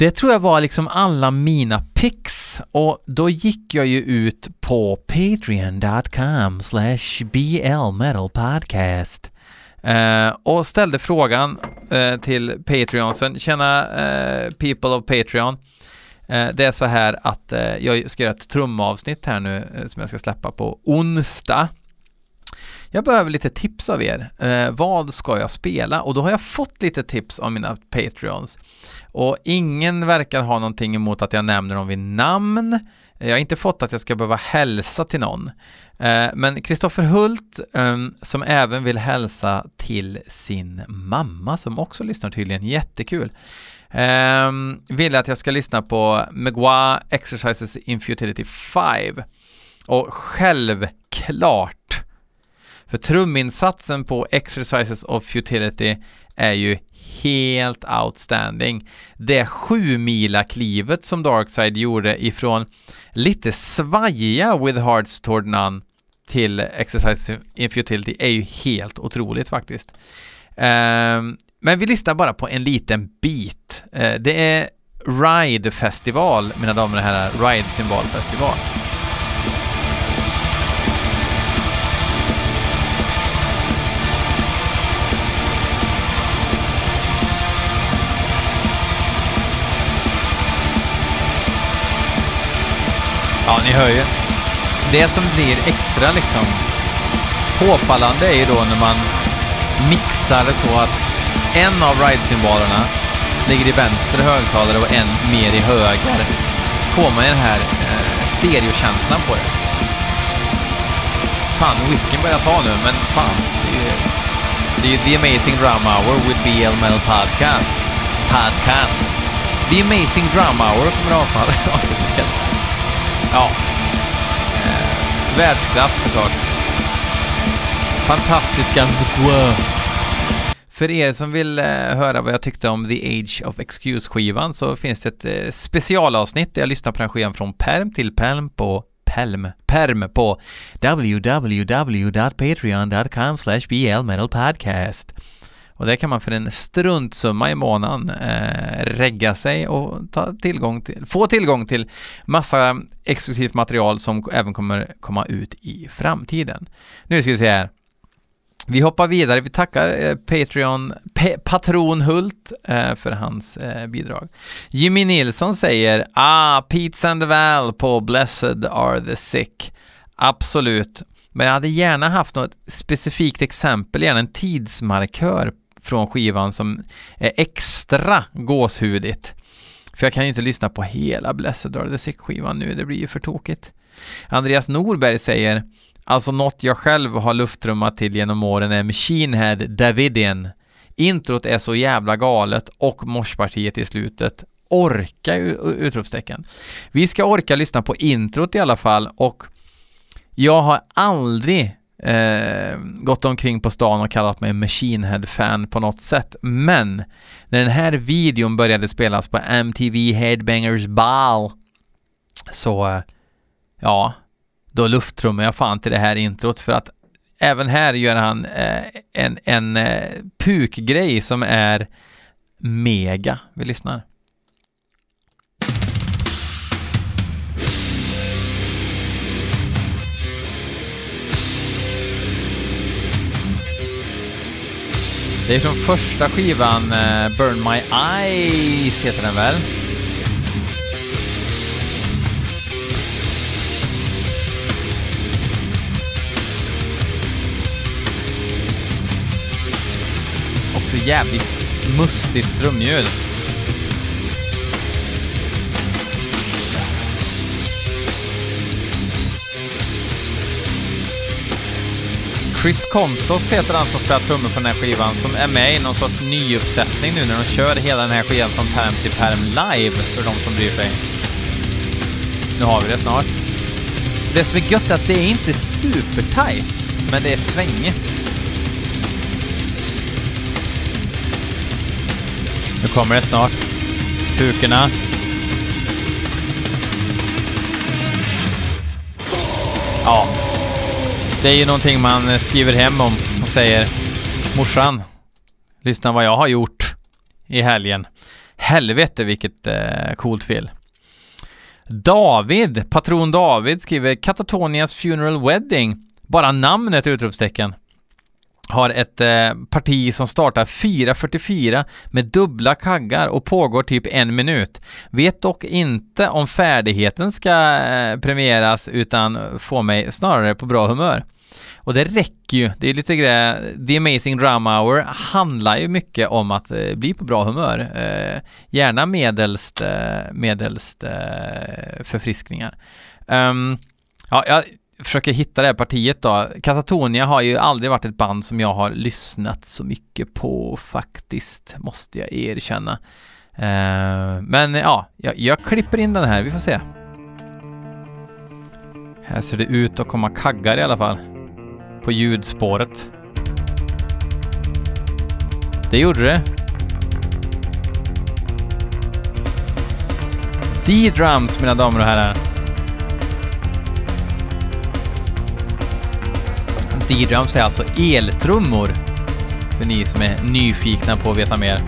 det tror jag var liksom alla mina picks och då gick jag ju ut på patreon.com slash blmetalpodcast uh, eh, och ställde frågan uh, till Patreonsen. Tjena uh, people of Patreon. det är så här att jag ska göra ett trumavsnitt här nu som jag ska släppa på onsdag. Jag behöver lite tips av er. Eh, vad ska jag spela? Och då har jag fått lite tips av mina Patreons. Och ingen verkar ha någonting emot att jag nämner dem vid namn. Jag har inte fått att jag ska behöva hälsa till någon. Eh, men Kristoffer Hult, eh, som även vill hälsa till sin mamma, som också lyssnar tydligen, jättekul. Eh, vill att jag ska lyssna på Megua Exercises in Futility 5. Och självklart för truminsatsen på Exercises of Futility är ju helt outstanding. Det sju mila klivet som Darkside gjorde ifrån lite svajiga With Hearts Toward None till Exercises in Futility är ju helt otroligt faktiskt. Um, men vi listar bara på en liten bit. Uh, det är Ride Festival, mina damer och herrar, Ride Ja, ni hör ju. Det som blir extra liksom påfallande är ju då när man mixar det så att en av ride-symbolerna ligger i vänster högtalare och en mer i höger. Får man den här eh, stereokänslan på det. Fan, whiskyn börjar ta nu, men fan. Det är, ju, The Amazing Drum Hour with BL Metal Podcast. Podcast. The Amazing Drum Hour kommer avsnittet Ja. Eh, världsklass såklart. Fantastiska För er som vill eh, höra vad jag tyckte om The Age of Excuse-skivan så finns det ett eh, specialavsnitt där jag lyssnar på den skivan från perm till perm på Pelm, perm på www.patreon.com slash blmetalpodcast. Och där kan man för en struntsumma i månaden eh, regga sig och ta tillgång till, få tillgång till massa exklusivt material som även kommer komma ut i framtiden. Nu ska vi se här. Vi hoppar vidare. Vi tackar eh, Patreon, P Patron Hult eh, för hans eh, bidrag. Jimmy Nilsson säger Ah, Pete val på Blessed are the sick. Absolut. Men jag hade gärna haft något specifikt exempel, gärna en tidsmarkör från skivan som är extra gåshudigt. För jag kan ju inte lyssna på hela Blessed Are the Sick-skivan nu, det blir ju för tokigt. Andreas Norberg säger Alltså något jag själv har lufttrummat till genom åren är Machine Head Davidian. Introt är så jävla galet och morspartiet i slutet. Orka! Utropstecken. Vi ska orka lyssna på introt i alla fall och jag har aldrig eh, gått omkring på stan och kallat mig Machine Head-fan på något sätt. Men när den här videon började spelas på MTV Headbangers Ball så, eh, ja, då lufttrummar jag fan till det här introt för att även här gör han eh, en, en eh, pukgrej som är mega. Vi lyssnar. Det är från första skivan, eh, Burn My Eyes heter den väl? Också jävligt mustigt trumljud. Chris Kontos heter han som spelar trummor på den här skivan, som är med i någon sorts nyuppsättning nu när de kör hela den här skivan från perm till perm live, för de som bryr sig. Nu har vi det snart. Det som är gött är att det är inte supertight, men det är svängigt. Nu kommer det snart. Pukorna. Ja, det är ju någonting man eh, skriver hem om och säger Morsan, lyssna vad jag har gjort i helgen. Helvete vilket eh, coolt fel. David, patron David skriver Katatonias Funeral Wedding. Bara namnet utropstecken har ett eh, parti som startar 4.44 med dubbla kaggar och pågår typ en minut. Vet dock inte om färdigheten ska eh, premieras utan får mig snarare på bra humör. Och det räcker ju. Det är lite grej, The Amazing Drama Hour handlar ju mycket om att eh, bli på bra humör. Eh, gärna medelst, eh, medelst eh, förfriskningar. Um, ja, jag försöker hitta det här partiet då. Katatonia har ju aldrig varit ett band som jag har lyssnat så mycket på faktiskt, måste jag erkänna. Eh, men ja, jag, jag klipper in den här, vi får se. Här ser det ut att komma kaggar i alla fall. På ljudspåret. Det gjorde det. D-drums mina damer och herrar. D-drums är alltså eltrummor. För ni som är nyfikna på att veta mer.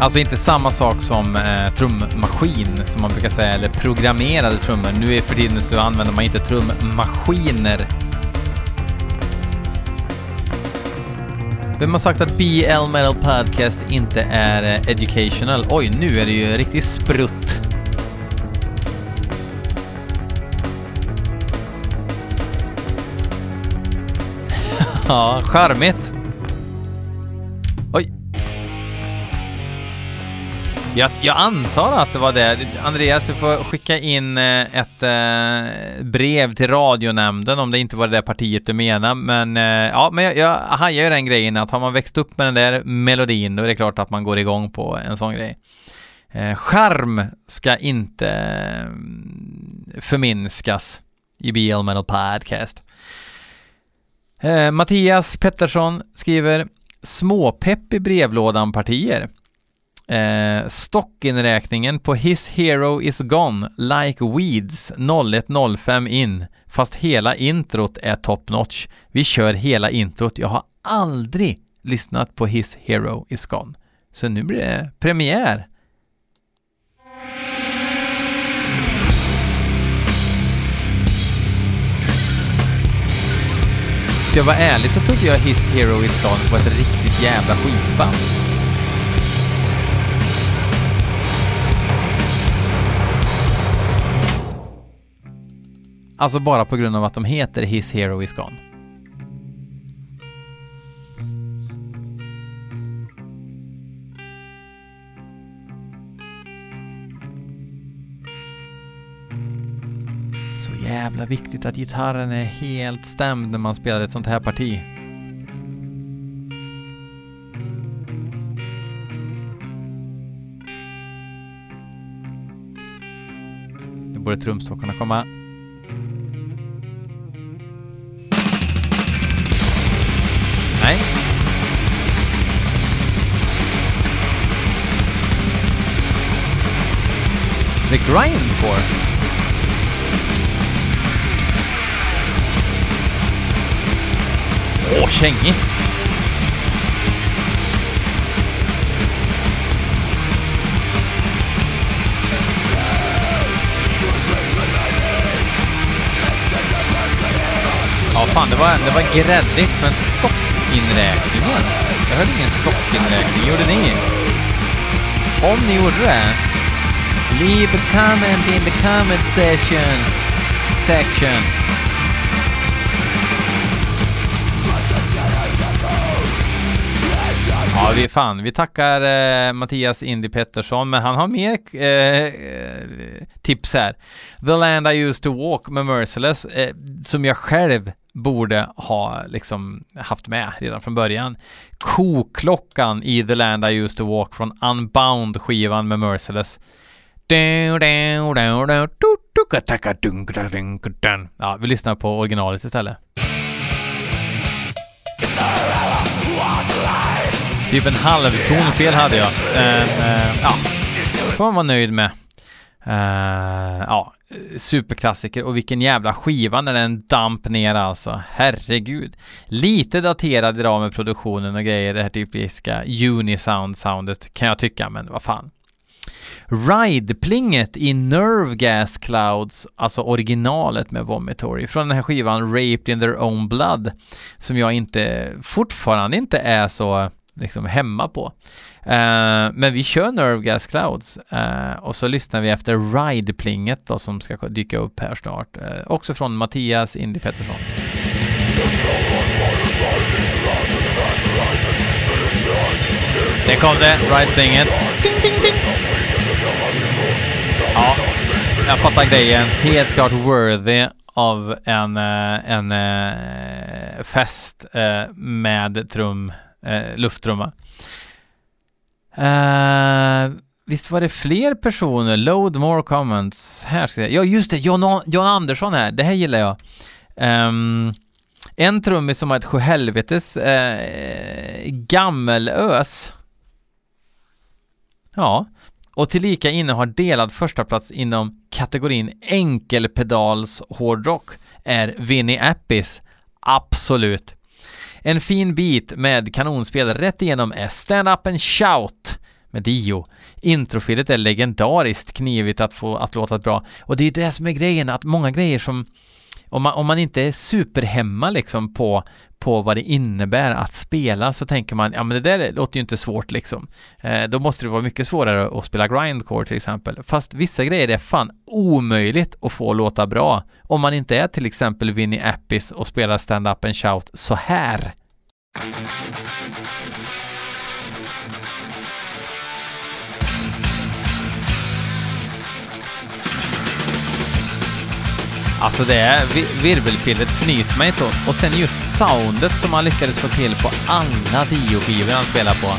Alltså inte samma sak som eh, trummaskin som man brukar säga, eller programmerade trummor. Nu är för tiden så använder man inte trummaskiner. Vem har sagt att BL Metal Podcast inte är eh, educational? Oj, nu är det ju riktigt sprutt. Ja, charmigt. Oj. Jag, jag, antar att det var det. Andreas, du får skicka in eh, ett eh, brev till radionämnden om det inte var det där partiet du menar. Men eh, ja, men jag, jag hajar ju den grejen att har man växt upp med den där melodin då är det klart att man går igång på en sån grej. Eh, charm ska inte eh, förminskas i BL Metal Podcast. Eh, Mattias Pettersson skriver småpepp i brevlådan-partier. Eh, stockinräkningen på His Hero Is Gone Like Weeds 0105 in fast hela introt är top notch. Vi kör hela introt. Jag har aldrig lyssnat på His Hero Is Gone. Så nu blir det premiär. Ska jag vara ärlig så trodde jag His Hero Is Gone var ett riktigt jävla skitband. Alltså bara på grund av att de heter His Hero Is Gone. Jävla viktigt att gitarren är helt stämd när man spelar ett sånt här parti. Nu borde trumstockarna komma. Nej. The Grindcore. Åh, kängig! Ja, fan, det var, det var gräddigt, men stoppinräkningen? Jag hörde ingen stockinräkning. Gjorde ni? Om ni gjorde det, leave a comment in the comment session. Section. Ja, vi fan, vi tackar eh, Mattias Indy Pettersson, men han har mer eh, tips här. The Land I Used To Walk med Merciless, eh, som jag själv borde ha liksom haft med redan från början. Koklockan i The Land I Used To Walk från Unbound-skivan med Merciless. Ja, vi lyssnar på originalet istället. Typ en halvton fel hade jag. Eh, eh, ja, får man vara nöjd med. Eh, ja, superklassiker och vilken jävla skiva när den damp ner alltså. Herregud. Lite daterad idag med produktionen och grejer, det här typiska Unisound-soundet kan jag tycka, men vad fan. Ride-plinget i Nerve Gas Clouds, alltså originalet med Vomitory, från den här skivan Raped in their own blood, som jag inte, fortfarande inte är så liksom hemma på. Uh, men vi kör Nerve Gas Clouds uh, och så lyssnar vi efter Ride-plinget då som ska dyka upp här snart. Uh, också från Mattias Indy Pettersson. Det kom det, Ride-plinget. Ding, ding, ding. Ja, jag fattar grejen. Helt klart worthy av en, en fest med trum eh, va? Eh, visst var det fler personer? Load more comments. Här ska jag. Ja, just det. John, John Andersson här. Det här gillar jag. Um, en trummis som har ett sjuhelvetes eh, gammelös. Ja, och tillika innehar delad förstaplats inom kategorin enkelpedals hårdrock är Vinnie Appis. Absolut. En fin bit med kanonspel rätt igenom är Stand Up and Shout med Dio. Introfilet är legendariskt knivigt att få att låta bra. Och det är det som är grejen, att många grejer som om man, om man inte är superhemma liksom på, på vad det innebär att spela så tänker man, ja men det där låter ju inte svårt liksom. Eh, då måste det vara mycket svårare att spela grindcore till exempel. Fast vissa grejer är fan omöjligt att få låta bra om man inte är till exempel Vinnie Appis och spelar stand-up and shout så här. Alltså det är virvelpillret fnyser mig inte Och sen just soundet som han lyckades få till på alla Dio-skivor han spelar på.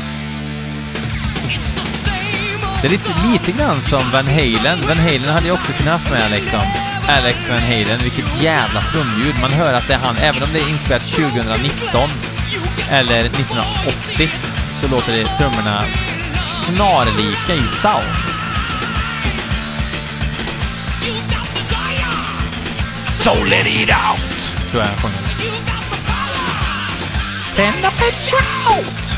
Det är lite, lite grann som Van Halen. Van Halen hade jag också kunnat haft med liksom Alex Van Halen. Vilket jävla trumljud. Man hör att det är han, även om det är inspelat 2019 eller 1980, så låter det trummorna snarlika i sound. So let it out! Tror jag han sjunger. Stand up and shout!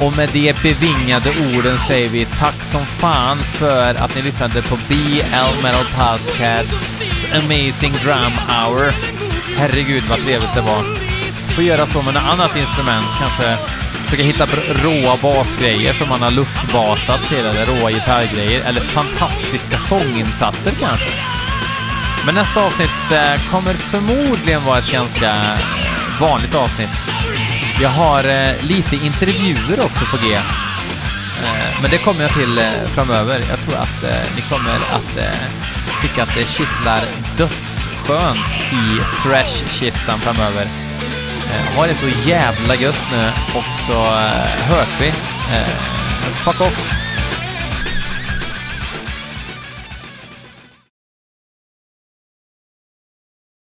Och med de bevingade orden säger vi tack som fan för att ni lyssnade på BL Metal Podcasts Amazing Drum Hour. Herregud vad trevligt det var. Få göra så med något annat instrument, kanske försöka hitta råa basgrejer som man har luftbasat till, eller råa gitarrgrejer, eller fantastiska sånginsatser kanske. Men nästa avsnitt eh, kommer förmodligen vara ett ganska vanligt avsnitt. Jag har eh, lite intervjuer också på G. Eh, men det kommer jag till eh, framöver. Jag tror att eh, ni kommer att tycka att det kittlar dödsskönt i thrash-kistan framöver. Ha det så jävla gött nu och så hörs vi. Fuck off!